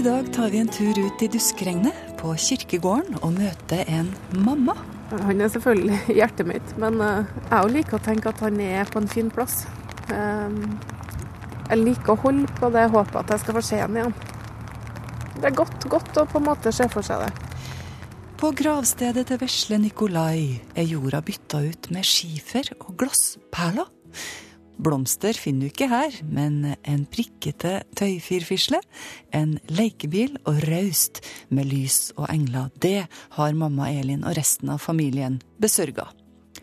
I dag tar vi en tur ut i duskregnet på kirkegården og møter en mamma. Han er selvfølgelig hjertet mitt, men eh, jeg liker å tenke at han er på en fin plass. Eh, jeg liker å holde på det håpet at jeg skal få se ham igjen. Det er godt, godt å på en måte se for seg det. På gravstedet til vesle Nikolai er jorda bytta ut med skifer og glassperler. Blomster finner du ikke her, men en prikkete tøyfirfisle, en lekebil og raust med lys og engler, det har mamma Elin og resten av familien besørga.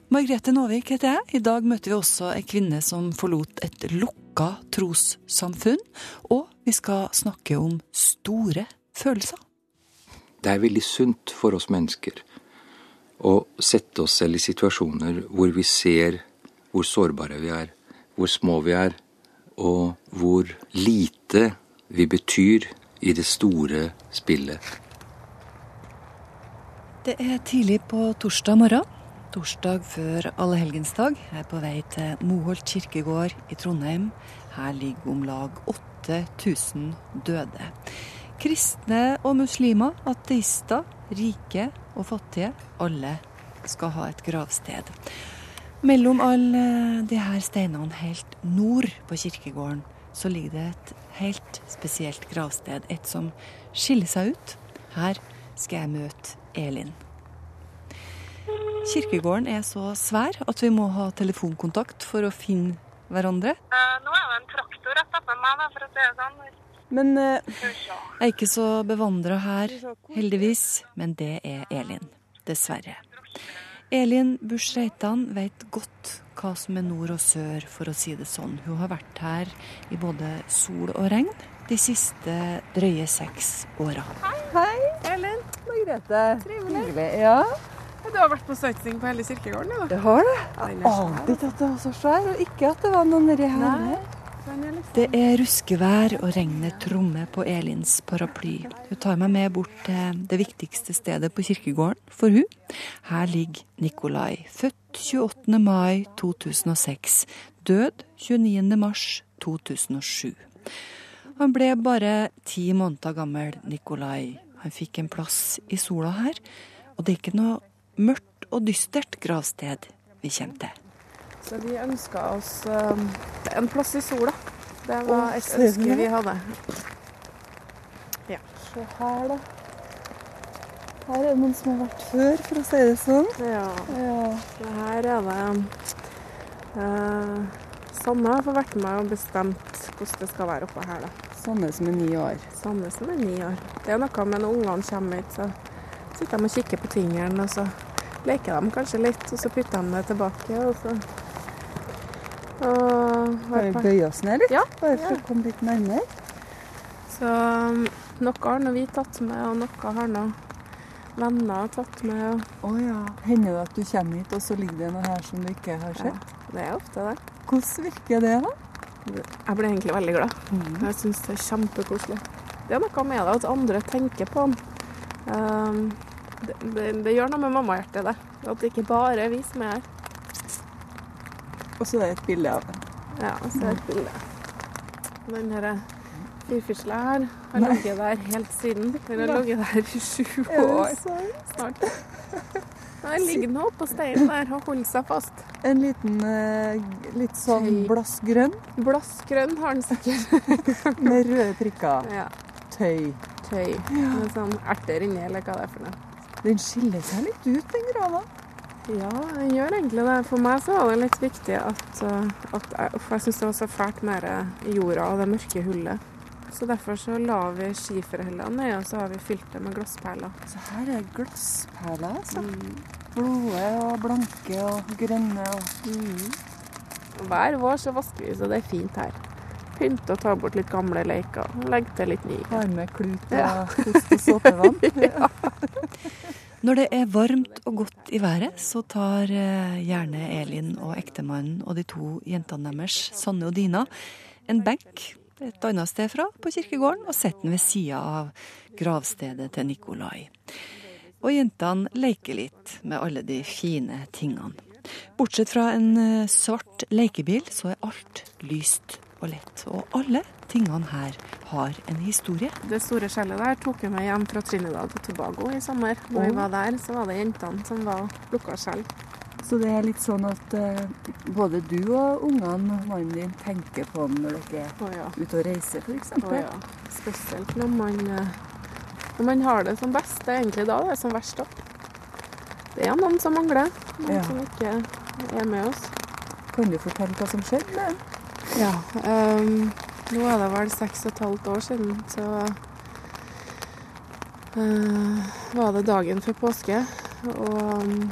Margrethe Nåvik heter jeg. I dag møter vi også ei kvinne som forlot et lukka trossamfunn. Og vi skal snakke om store følelser. Det er veldig sunt for oss mennesker å sette oss selv i situasjoner hvor vi ser hvor sårbare vi er, hvor små vi er, og hvor lite vi betyr i det store spillet. Det er tidlig på torsdag morgen. Torsdag før allehelgensdag. Jeg er på vei til Moholt kirkegård i Trondheim. Her ligger om lag 8000 døde. Kristne og muslimer, ateister, rike og fattige. Alle skal ha et gravsted. Mellom alle de her steinene helt nord på kirkegården så ligger det et helt spesielt gravsted. Et som skiller seg ut. Her skal jeg møte Elin. Kirkegården er så svær at vi må ha telefonkontakt for å finne hverandre. Uh, nå er det en traktor rett oppe meg, for å si det sånn. Men uh, jeg er ikke så bevandra her, heldigvis. Men det er Elin. Dessverre. Elin Busch Reitan vet godt hva som er nord og sør, for å si det sånn. Hun har vært her i både sol og regn de siste drøye seks åra. Hei. Hei. Elin. Margrethe. Trivelig. Ja. Du har vært på sightseeing på hele kirkegården? Ja. Det har det. Jeg ante ikke at det var så svær, og ikke at det var noen nedi her. Det er ruskevær, og regnet trommer på Elins paraply. Hun tar meg med bort til det viktigste stedet på kirkegården for hun. Her ligger Nikolai, født 28. mai 2006, død 29. mars 2007. Han ble bare ti måneder gammel, Nikolai. Han fikk en plass i sola her, og det er ikke noe mørkt og dystert gravsted vi kommer til. Så vi ønska oss um, en plass i sola. Det var et ønske vi hadde. Ja. Se her, da. Her er det noen som har vært før, for å si det sånn. Ja. ja. Her er det uh, Sanne har vært med og bestemt hvordan det skal være oppå her. da. Sanne som er ni år. Sanne som er ni år. Det er noe med når ungene kommer hit, så sitter de og kikker på tingene, og så leker de kanskje litt, og så putter de det tilbake. og så vi bøye oss ned litt? Ja. Bare for ja. å komme litt nærmere. Så um, noe har nå vi tatt med, og noe har nå venner tatt med. Å oh, ja. Hender det at du kommer hit, og så ligger det noe her som du ikke har sett? Ja, det er ofte det. Hvordan virker det, da? Jeg blir egentlig veldig glad. Mm. Jeg syns det er kjempekoselig. Det er noe med det at andre tenker på den. Um, det, det, det, gjør noe med mammahjertet, det. At det ikke bare er vi som er her. Og så er det et bilde av den. Ja, og så er det et bilde. Den herre firfisla her har ligget der helt siden. Den har ligget der i sju år snart. Den ligger nå oppå steinen der og holder seg fast. En liten litt sånn blassgrønn? Blassgrønn har den sikkert. Med røde prikker. Ja. Tøy. Tøy. Med sånn erter inni, eller hva det er for noe. Den skiller seg litt ut, den grava. Ja, den gjør egentlig det. For meg så var det litt viktig at, at jeg, For jeg syns det var så fælt med jorda og det mørke hullet. Så derfor så la vi skiferhellene ned, og så har vi fylt det med glassperler. Så her er glassperler, altså. Mm. Blåe og blanke og grønne og mm. Hver vår så vasker vi så det er fint her. Pynte og ta bort litt gamle leker. Legge til litt nye. Varme med klut og ja. kost og såpevann. ja. Når det er varmt og godt i været, så tar eh, gjerne Elin og ektemannen og de to jentene deres, Sanne og Dina, en benk et annet sted fra på kirkegården og setter den ved sida av gravstedet til Nikolai. Og jentene leker litt med alle de fine tingene. Bortsett fra en eh, svart lekebil, så er alt lyst og lett. Og alle tingene her har en historie. Det store skjellet der tok jeg med hjem fra Trinidad og Tobago i sommer. Når vi var der, så var det jentene som var plukka skjell. Så det er litt sånn at uh, både du og ungene og mannen din tenker på når dere er Å ja. ute og reiser, f.eks.? Å ja. Spesielt når man, eh, når man har det som best. Det er egentlig da det er som verst òg. Det er noen som mangler. Noen Ja. som ikke er med oss. Kan du fortelle hva som skjedde med dem? Ja. Um, nå er det vel seks og et halvt år siden, så uh, var det dagen før påske. Og um,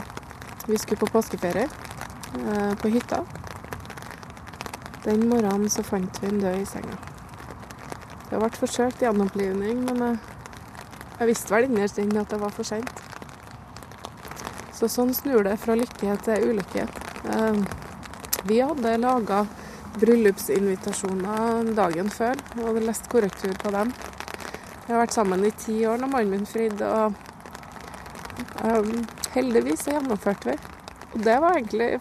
vi skulle på påskeferie uh, på hytta. Den morgenen så fant vi en død i senga. Det ble forsøkt gjenopplivning, men jeg, jeg visste vel innerst inne at det var for seint. Så sånn snur det fra lykke til ulykke. Eh, vi hadde laga bryllupsinvitasjoner dagen før og hadde lest korrektur på dem. Vi har vært sammen i ti år når mannen min fridde, og um, heldigvis så gjennomførte vi. Og det var egentlig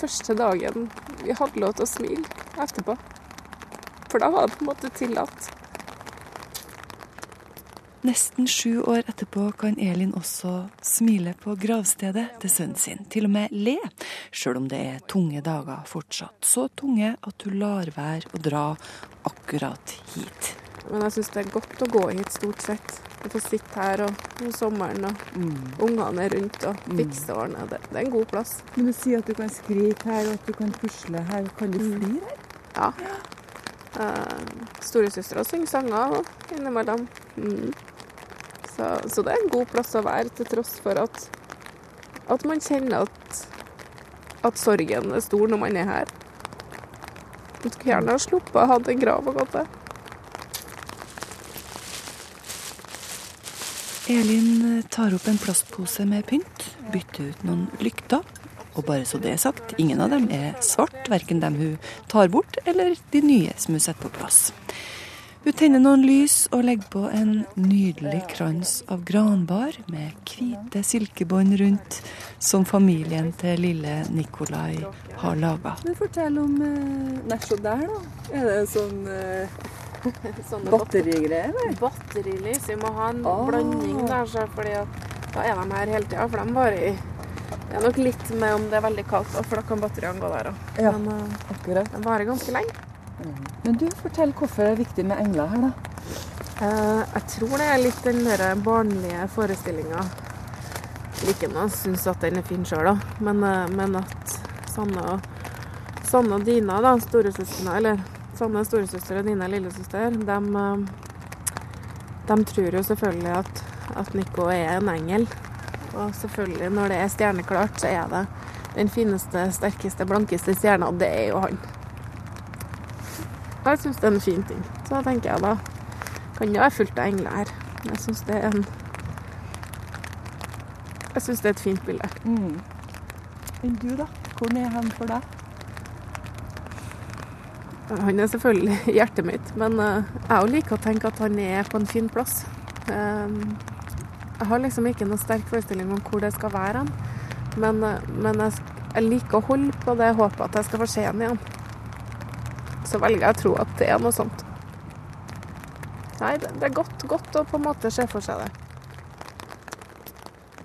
første dagen vi hadde lov til å smile etterpå. For da var det på en måte tillatt. Nesten sju år etterpå kan Elin også smile på gravstedet til sønnen sin. Til og med le, sjøl om det er tunge dager fortsatt. Så tunge at hun lar være å dra akkurat hit. Men jeg syns det er godt å gå hit stort sett. Å få sitte her og om sommeren og ungene er rundt og fikse og ordne. Det, det er en god plass. Men du sier at du kan skrike her, og at du kan pusle her. Kan du fly flire her? Ja. Uh, Storesøstera synger sanger innimellom. Mm. Så, så det er en god plass å være, til tross for at, at man kjenner at, at sorgen er stor når man er her. Man skulle gjerne ha sluppet å ha en grav å gå til. Elin tar opp en plastpose med pynt, bytter ut noen lykter. Og bare så det er sagt, ingen av dem er svart, verken dem hun tar bort, eller de nye som hun setter på plass. Hun tenner noen lys og legger på en nydelig krans av granbar med hvite silkebånd rundt, som familien til lille Nikolai har laga. Fortell om eh, Nei, se der, da. Er det sånn eh, Sånne batterigreier? Batterilys. Vi må ha en oh. blanding der, så fordi at da er de her hele tida. For de bare i Det er nok litt med om det er veldig kaldt, for da kan batteriene gå der òg. Ja. Men eh, Akkurat. de varer ganske lenge. Men du, fortell hvorfor det er viktig med engler her, da. Eh, jeg tror det er litt den der barnlige forestillinga. Ikke nå jeg synes at den er fin sjøl, da. Men, eh, men at Sanne og, Sanne og Dina, da, storesøstrene, eller Sanne er storesøster og Dina er lillesøster, de, de tror jo selvfølgelig at, at Nico er en engel. Og selvfølgelig, når det er stjerneklart, så er det den fineste, sterkeste, blankeste stjerna. Det er jo han. Jeg syns det er en fin ting. Så da tenker jeg da kan det være fullt av engler her. Jeg syns det er en Jeg syns det er et fint bilde. Mm. Men du, da? Hvor er han for deg? Han er selvfølgelig hjertet mitt, men eh, jeg liker å tenke at han er på en fin plass. Eh, Jeg har liksom ikke noen sterk forestilling om hvor det skal være hen, men, eh, men jeg, jeg liker å holde på det håpet at jeg skal få se ham igjen. Så velger jeg å tro at det er noe sånt. Nei, det, er godt, godt å på en måte se for seg det.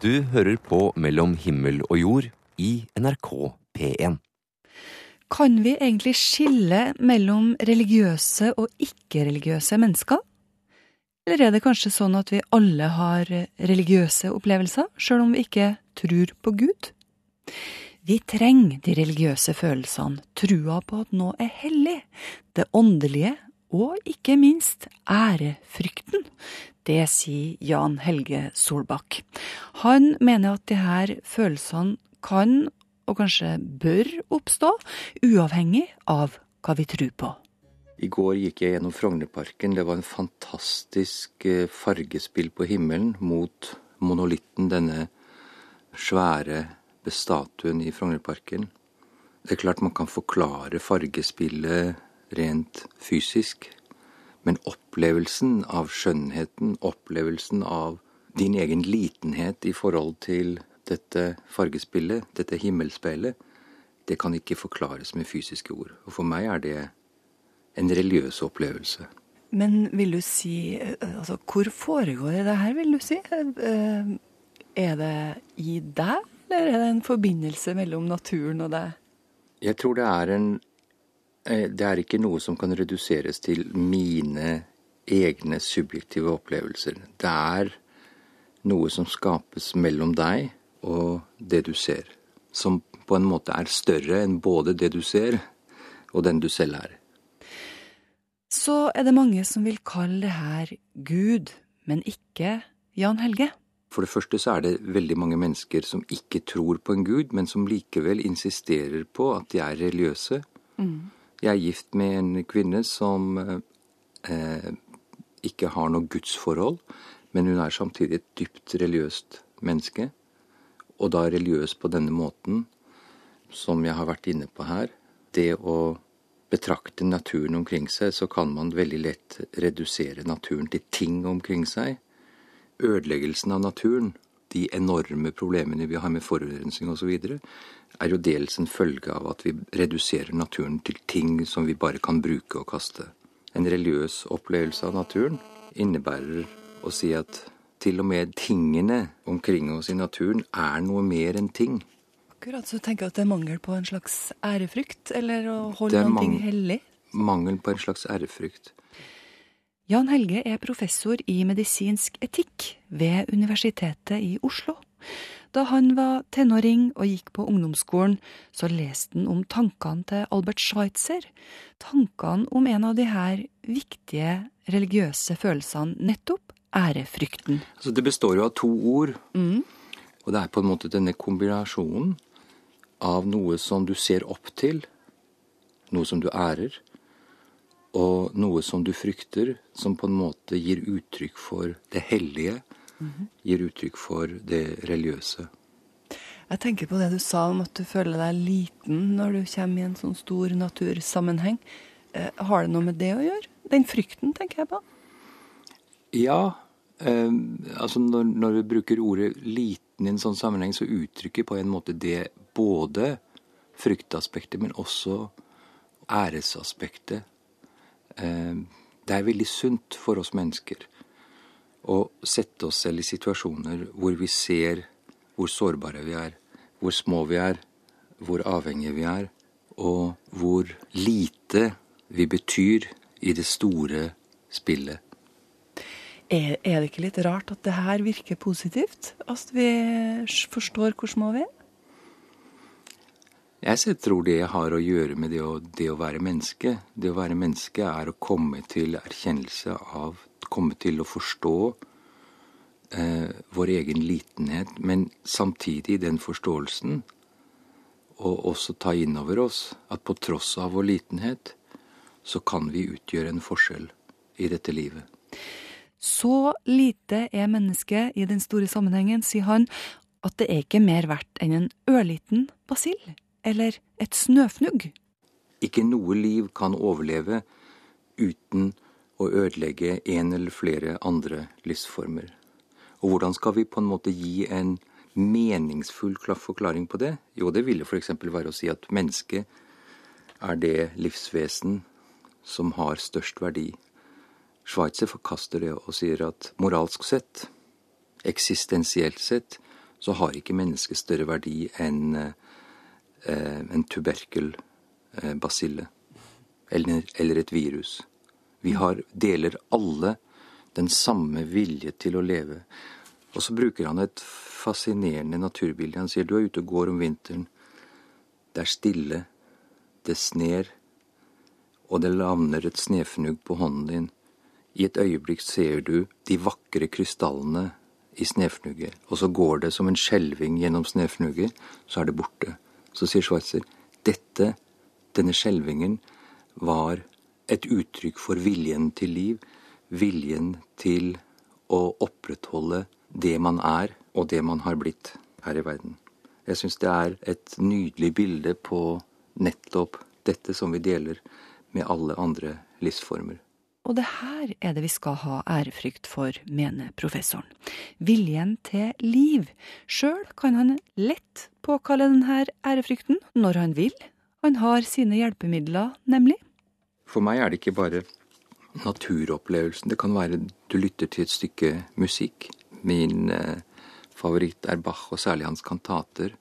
Du hører på Mellom himmel og jord i NRK P1. Kan vi egentlig skille mellom religiøse og ikke-religiøse mennesker? Eller er det kanskje sånn at vi alle har religiøse opplevelser, sjøl om vi ikke tror på Gud? Vi trenger de religiøse følelsene, trua på at noe er hellig, det åndelige og ikke minst ærefrykten. Det sier Jan Helge Solbakk. Han mener at her følelsene kan, og kanskje bør, oppstå, uavhengig av hva vi tror på. I går gikk jeg gjennom Frognerparken. Det var en fantastisk eh, fargespill på himmelen mot monolitten, denne svære statuen i Frognerparken. Det er klart man kan forklare fargespillet rent fysisk, men opplevelsen av skjønnheten, opplevelsen av din egen litenhet i forhold til dette fargespillet, dette himmelspeilet, det kan ikke forklares med fysiske ord. Og for meg er det en religiøs opplevelse. Men vil du si altså, Hvor foregår det her, vil du si? Eh, Er det i deg, eller er det en forbindelse mellom naturen og deg? Jeg tror det er en eh, Det er ikke noe som kan reduseres til mine egne subjektive opplevelser. Det er noe som skapes mellom deg og det du ser. Som på en måte er større enn både det du ser, og den du selv er. Så er det mange som vil kalle det her Gud, men ikke Jan Helge. For det første så er det veldig mange mennesker som ikke tror på en gud, men som likevel insisterer på at de er religiøse. Jeg er gift med en kvinne som eh, ikke har noe gudsforhold, men hun er samtidig et dypt religiøst menneske. Og da religiøs på denne måten, som jeg har vært inne på her, det å betrakte naturen omkring seg, så kan man veldig lett redusere naturen til ting omkring seg. Ødeleggelsen av naturen, de enorme problemene vi har med forurensning osv., er jo dels en følge av at vi reduserer naturen til ting som vi bare kan bruke og kaste. En religiøs opplevelse av naturen innebærer å si at til og med tingene omkring oss i naturen er noe mer enn ting. Akkurat så tenker jeg at det er mangel på en slags ærefrykt, eller å holde noen mang- hellig. Mangel på en slags ærefrykt. Jan Helge er professor i medisinsk etikk ved Universitetet i Oslo. Da han var tenåring og gikk på ungdomsskolen, så leste han om tankene til Albert Schweitzer. Tankene om en av de her viktige religiøse følelsene, nettopp ærefrykten. Altså, det består jo av to ord. Og det er på en måte denne kombinasjonen av noe som du ser opp til, noe som du ærer, og noe som du frykter, som på en måte gir uttrykk for det hellige, gir uttrykk for det religiøse. Jeg tenker på det du sa om at du føler deg liten når du kommer i en sånn stor natursammenheng. Eh, har det noe med det å gjøre? Den frykten, tenker jeg på. Ja, eh, altså når, når vi bruker ordet liten i en sånn sammenheng, så uttrykker på en måte det både fryktaspektet, men også æresaspektet. Eh, det er veldig sunt for oss mennesker å sette oss selv i situasjoner hvor vi ser hvor sårbare vi er, hvor små vi er, hvor avhengige vi er, og hvor lite vi betyr i det store spillet. Er, er det ikke litt rart at det her virker positivt? At vi forstår hvor små vi er? Jeg tror det har å gjøre med det å, det å være menneske. Det å være menneske er å komme til erkjennelse av Komme til å forstå eh, vår egen litenhet, men samtidig den forståelsen og også ta inn over oss at på tross av vår litenhet, så kan vi utgjøre en forskjell i dette livet. Så lite er mennesket i den store sammenhengen, sier han, at det er ikke mer verdt enn en ørliten basill eller et snøfnugg. Ikke noe liv kan overleve uten å ødelegge en eller flere andre livsformer. Og hvordan skal vi på en måte gi en meningsfull klar- forklaring på det? Jo, det ville f.eks. være å si at mennesket er det livsvesen som har størst verdi. Schweitzer forkaster det og sier at moralsk sett, eksistensielt sett, så har ikke mennesket større verdi enn eh, en tuberkelbasille. Eller, eller et virus. Vi har, deler alle den samme vilje til å leve. Og så bruker han et fascinerende naturbilde. Han sier du er ute og går om vinteren. Det er stille. Det sner. Og det lander et snefnugg på hånden din. I et øyeblikk ser du de vakre krystallene i snefnugget, Og så går det som en skjelving gjennom snefnugget, så er det borte. Så sier Schweitzer dette, denne skjelvingen, var et uttrykk for viljen til liv. Viljen til å opprettholde det man er, og det man har blitt her i verden. Jeg syns det er et nydelig bilde på nettopp dette som vi deler med alle andre livsformer. Og det her er det vi skal ha ærefrykt for, mener professoren. Viljen til liv. Sjøl kan han lett påkalle denne ærefrykten når han vil. Han har sine hjelpemidler, nemlig. For meg er det ikke bare naturopplevelsen. Det kan være du lytter til et stykke musikk. Min eh, favoritt er Bach, og særlig hans kantater.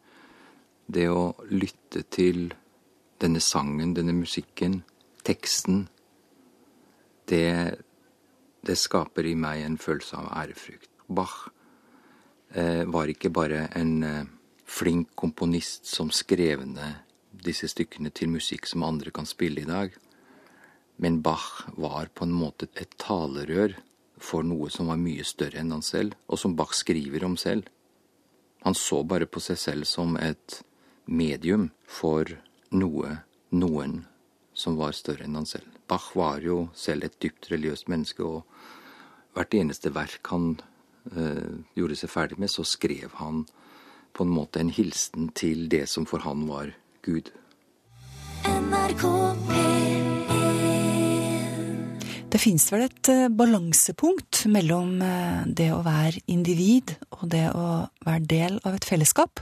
Det å lytte til denne sangen, denne musikken, teksten, det, det skaper i meg en følelse av ærefrykt. Bach eh, var ikke bare en eh, flink komponist som skrev ned disse stykkene til musikk som andre kan spille i dag. Men Bach var på en måte et talerør for noe som var mye større enn han selv, og som Bach skriver om selv. Han så bare på seg selv som et medium for noe, noen, som var større enn han selv. Bach var jo selv et dypt religiøst menneske, og hvert eneste verk han eh, gjorde seg ferdig med, så skrev han på en måte en hilsen til det som for han var Gud. NRK det fins vel et eh, balansepunkt mellom eh, det å være individ og det å være del av et fellesskap.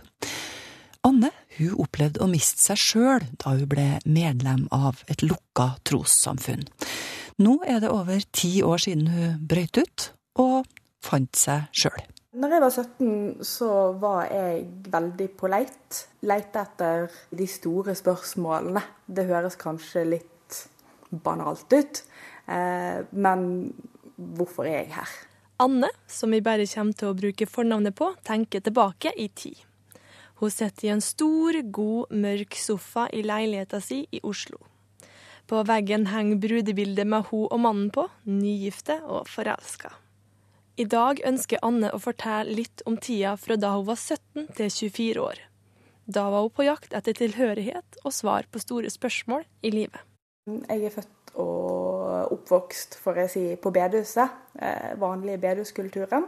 Anne hun opplevde å miste seg sjøl da hun ble medlem av et lukka trossamfunn. Nå er det over ti år siden hun brøyt ut og fant seg sjøl. Når jeg var 17, så var jeg veldig på leit. Leite etter de store spørsmålene. Det høres kanskje litt banalt ut. Eh, men hvorfor er jeg her? Anne, som vi bare kommer til å bruke fornavnet på, tenker tilbake i tid. Hun sitter i en stor, god, mørk sofa i leiligheta si i Oslo. På veggen henger brudebildet med hun og mannen på, nygifte og forelska. I dag ønsker Anne å fortelle litt om tida fra da hun var 17 til 24 år. Da var hun på jakt etter tilhørighet og svar på store spørsmål i livet. Jeg er født og oppvokst får jeg si, på bedehuset. Eh, vanlig bedehuskulturen.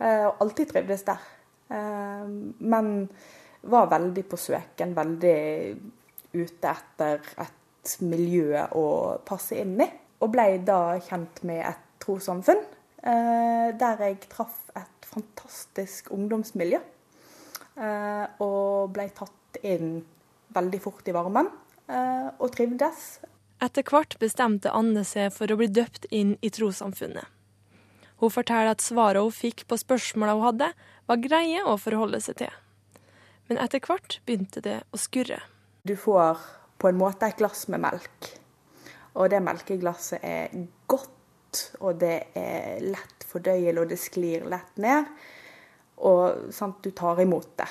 Eh, og alltid trivdes der. Eh, men var veldig på søken, veldig ute etter et miljø å passe inn i. Og ble da kjent med et trossamfunn, eh, der jeg traff et fantastisk ungdomsmiljø. Eh, og ble tatt inn veldig fort i varmen, eh, og trivdes. Etter hvert bestemte Anne seg for å bli døpt inn i trossamfunnet. Hun forteller at svarene hun fikk på spørsmåla hun hadde, var greie å forholde seg til. Men etter hvert begynte det å skurre. Du får på en måte et glass med melk. Og det melkeglasset er godt, og det er lett fordøyelig, og det sklir lett ned. Og sant, du tar imot det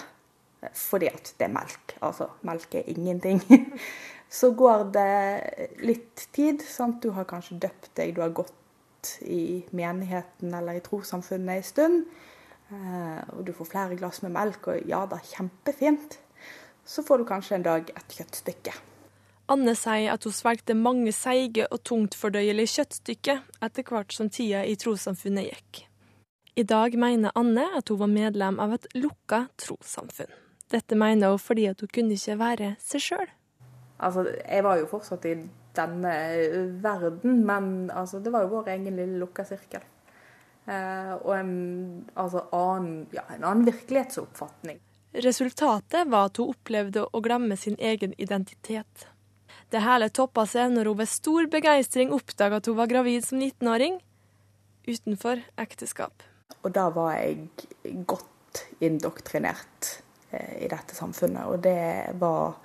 fordi at det er melk. Altså, melk er ingenting. Så går det litt tid. Sant? Du har kanskje døpt deg, du har gått i menigheten eller i trossamfunnet en stund. Eh, og du får flere glass med melk, og ja da, kjempefint. Så får du kanskje en dag et kjøttstykke. Anne sier at hun svelgte mange seige og tungtfordøyelige kjøttstykker etter hvert som tida i trossamfunnet gikk. I dag mener Anne at hun var medlem av et lukka trossamfunn. Dette mener hun fordi hun kunne ikke være seg sjøl. Altså, jeg var jo fortsatt i denne verden, men altså, det var jo vår egen lille lukka sirkel. Eh, og en, altså, annen, ja, en annen virkelighetsoppfatning. Resultatet var at hun opplevde å glemme sin egen identitet. Det hele toppa seg når hun ved stor begeistring oppdaga at hun var gravid som 19-åring, utenfor ekteskap. Og da var jeg godt indoktrinert eh, i dette samfunnet, og det var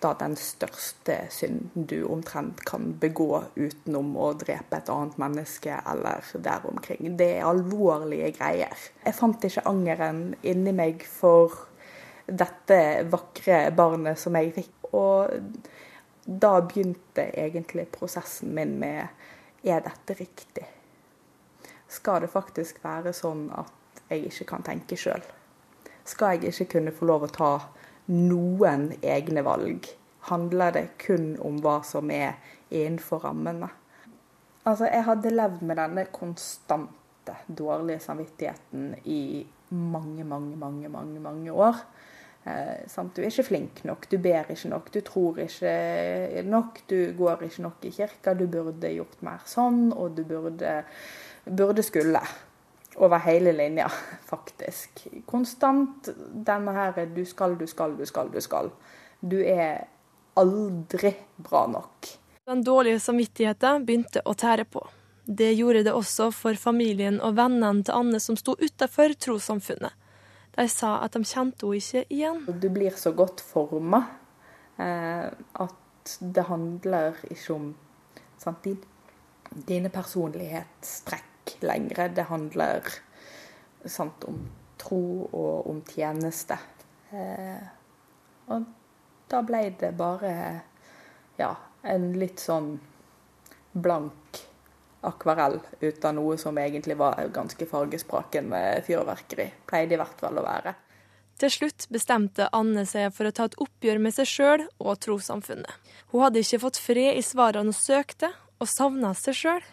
da den største synden du omtrent kan begå utenom å drepe et annet menneske eller der omkring. Det er alvorlige greier. Jeg fant ikke angeren inni meg for dette vakre barnet som jeg fikk. Og da begynte egentlig prosessen min med er dette riktig? Skal det faktisk være sånn at jeg ikke kan tenke sjøl? Skal jeg ikke kunne få lov å ta noen egne valg. Handler det kun om hva som er innenfor rammene? Altså, jeg hadde levd med denne konstante dårlige samvittigheten i mange, mange, mange, mange, mange år. Eh, du er ikke flink nok, du ber ikke nok, du tror ikke nok, du går ikke nok i kirka. Du burde gjort mer sånn, og du burde, burde skulle over hele linja, faktisk. Konstant denne her du skal, du skal, du skal, du skal. Du er aldri bra nok. Den dårlige samvittigheten begynte å tære på. Det gjorde det også for familien og vennene til Anne som sto utafor trossamfunnet. De sa at de kjente henne ikke igjen. Du blir så godt forma eh, at det handler ikke om sant, dine personlighetstrekk lenger. Det handler sant, om tro og om tjeneste. Eh, og da ble det bare ja, en litt sånn blank akvarell ut av noe som egentlig var ganske fargesprakende fyrverkeri. Pleide i hvert fall å være. Til slutt bestemte Anne seg for å ta et oppgjør med seg sjøl og trossamfunnet. Hun hadde ikke fått fred i svarene hun søkte, og savna seg sjøl.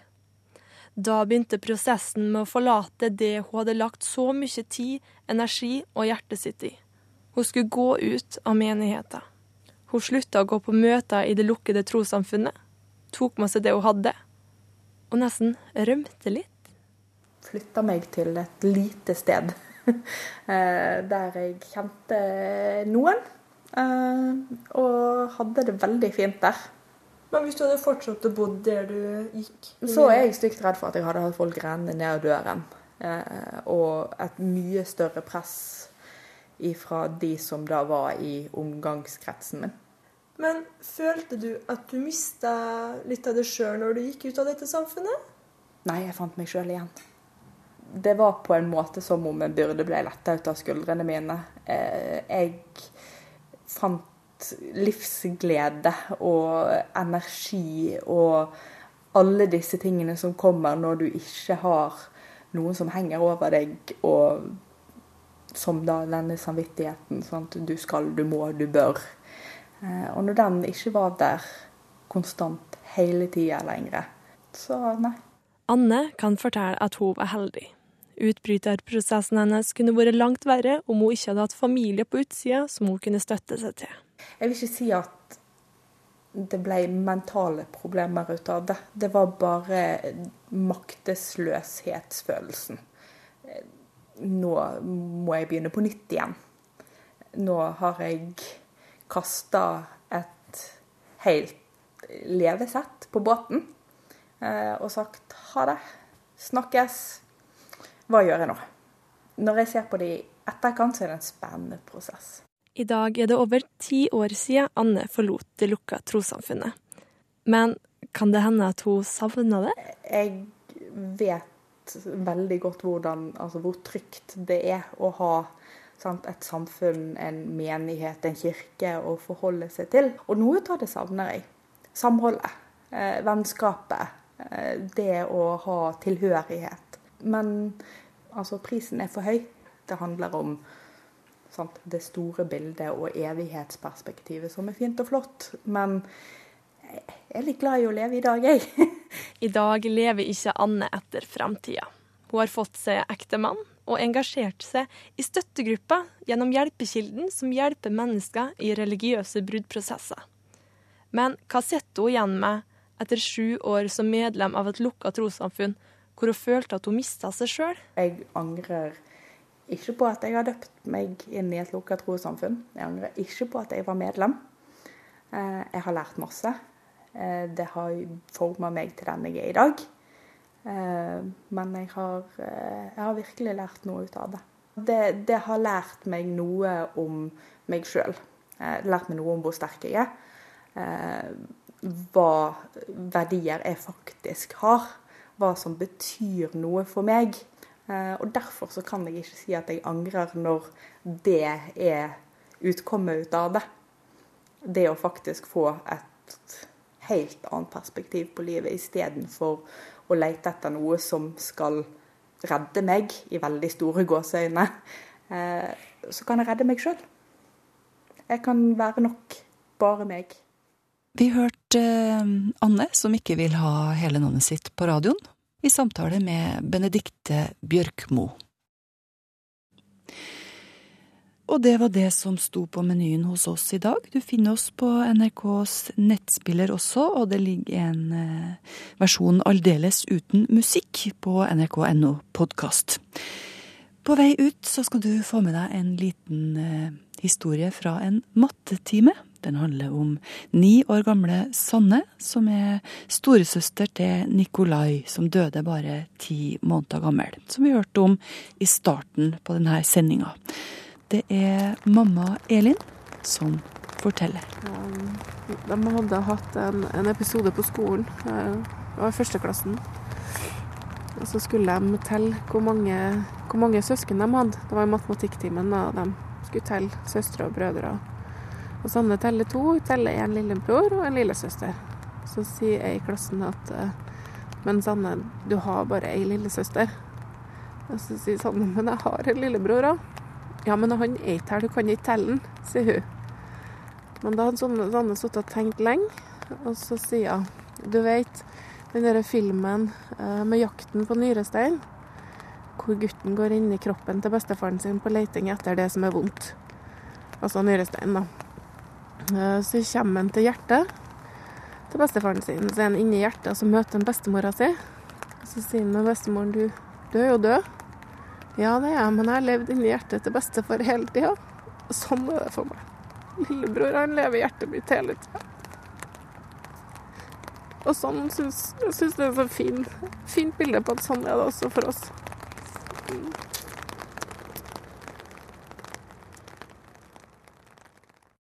Da begynte prosessen med å forlate det hun hadde lagt så mye tid, energi og hjertet sitt i. Hun skulle gå ut av menigheten. Hun slutta å gå på møter i det lukkede trossamfunnet, tok med seg det hun hadde, og nesten rømte litt. Flytta meg til et lite sted eh, der jeg kjente noen, eh, og hadde det veldig fint der. Men hvis du hadde fortsatt å bo der du gikk? Så er jeg stygt redd for at jeg hadde hatt folk renne ned døren. Eh, og et mye større press ifra de som da var i omgangskretsen min. Men følte du at du mista litt av det sjøl når du gikk ut av dette samfunnet? Nei, jeg fant meg sjøl igjen. Det var på en måte som om en byrde ble letta ut av skuldrene mine. Eh, jeg fant livsglede og energi og alle disse tingene som kommer når du ikke har noen som henger over deg, og som da denne samvittigheten. Sant? du skal, du må, du bør. Eh, og når den ikke var der konstant hele tida lenger, så nei. Anne kan fortelle at hun var heldig. Utbryterprosessen hennes kunne vært langt verre om hun ikke hadde hatt familie på utsida som hun kunne støtte seg til. Jeg vil ikke si at det ble mentale problemer ut av det. Det var bare maktesløshetsfølelsen. Nå må jeg begynne på nytt igjen. Nå har jeg kasta et helt levesett på båten eh, og sagt ha det, snakkes. Hva gjør jeg nå? Når jeg ser på det i etterkant, så er det en spennende prosess. I dag er det over ti år siden Anne forlot det lukka trossamfunnet. Men kan det hende at hun savna det? Jeg vet veldig godt hvordan, altså hvor trygt det er å ha sant? Et samfunn, en menighet, en kirke å forholde seg til. Og noe av det savner jeg. Samholdet. Eh, vennskapet. Eh, det å ha tilhørighet. Men altså, prisen er for høy. Det handler om sant, det store bildet og evighetsperspektivet, som er fint og flott. Men jeg er litt glad i å leve i dag, jeg. I dag lever ikke Anne etter framtida. Hun har fått seg ektemann og engasjert seg i støttegrupper gjennom Hjelpekilden, som hjelper mennesker i religiøse bruddprosesser. Men hva sitter hun igjen med etter sju år som medlem av et lukka trossamfunn, hvor hun følte at hun mista seg sjøl? Jeg angrer ikke på at jeg har døpt meg inn i et lukka trossamfunn. Jeg angrer ikke på at jeg var medlem. Eh, jeg har lært masse. Eh, det har forma meg til den jeg er i dag. Eh, men jeg har, jeg har, virkelig lært noe ut av det. det. det. har lært meg noe om meg sjøl. Lært meg noe om hvor sterk jeg er. Hva verdier jeg faktisk har. Hva som betyr noe for meg. Og derfor så kan jeg ikke si at jeg angrer når det er utkommet ut av det. Det å faktisk få et helt annet perspektiv på livet istedenfor å lete etter noe som skal redde meg, i veldig store gåseøyne, eh, så kan jeg redde meg sjøl. Jeg kan være nok bare meg. Vi hørte eh, Anne, som ikke vil ha hele navnet sitt på radioen, i samtale med Benedikte Bjørkmo. Og det var det som sto på menyen hos oss i dag. Du finner oss på NRKs nettspiller også, og det ligger en eh, versjon aldeles uten musikk på nrk.no podkast. På vei ut så skal du få med deg en liten eh, historie fra en mattetime. Den handler om ni år gamle Sanne, som er storesøster til Nikolai, som døde bare ti måneder gammel. Som vi hørte om i starten på denne sendinga. Det er mamma Elin som forteller. De hadde hatt en, en episode på skolen, eh, det var i førsteklassen. Og så skulle de telle hvor mange, hvor mange søsken de hadde. Det var i matematikktimen, da de skulle telle søstre og brødre. Og Sanne teller to. Hun teller en lillebror og en lillesøster. Så sier jeg i klassen at eh, Men Sanne, du har bare ei lillesøster. Og så sier Sanne men jeg har en lillebror òg. Ja, men han er ikke her, du kan ikke telle han, sier hun. Men da hadde Sanne sittet og tenkt lenge, og så sier hun Du vet, den derre filmen eh, med jakten på nyrestein, hvor gutten går inn i kroppen til bestefaren sin på leiting etter det som er vondt. Altså nyrestein, da. Eh, Så kommer han til hjertet til bestefaren sin. Så er han inni hjertet, og så møter han bestemora si. Så sier han med bestemoren du, du er jo død. Ja, det er jeg, men jeg har levd inni hjertet til bestefar hele tida. Sånn er det for meg. Lillebror han lever i hjertet mitt hele tida. Og sånn syns jeg det er så fin, fint bilde på at sånn er det også for oss.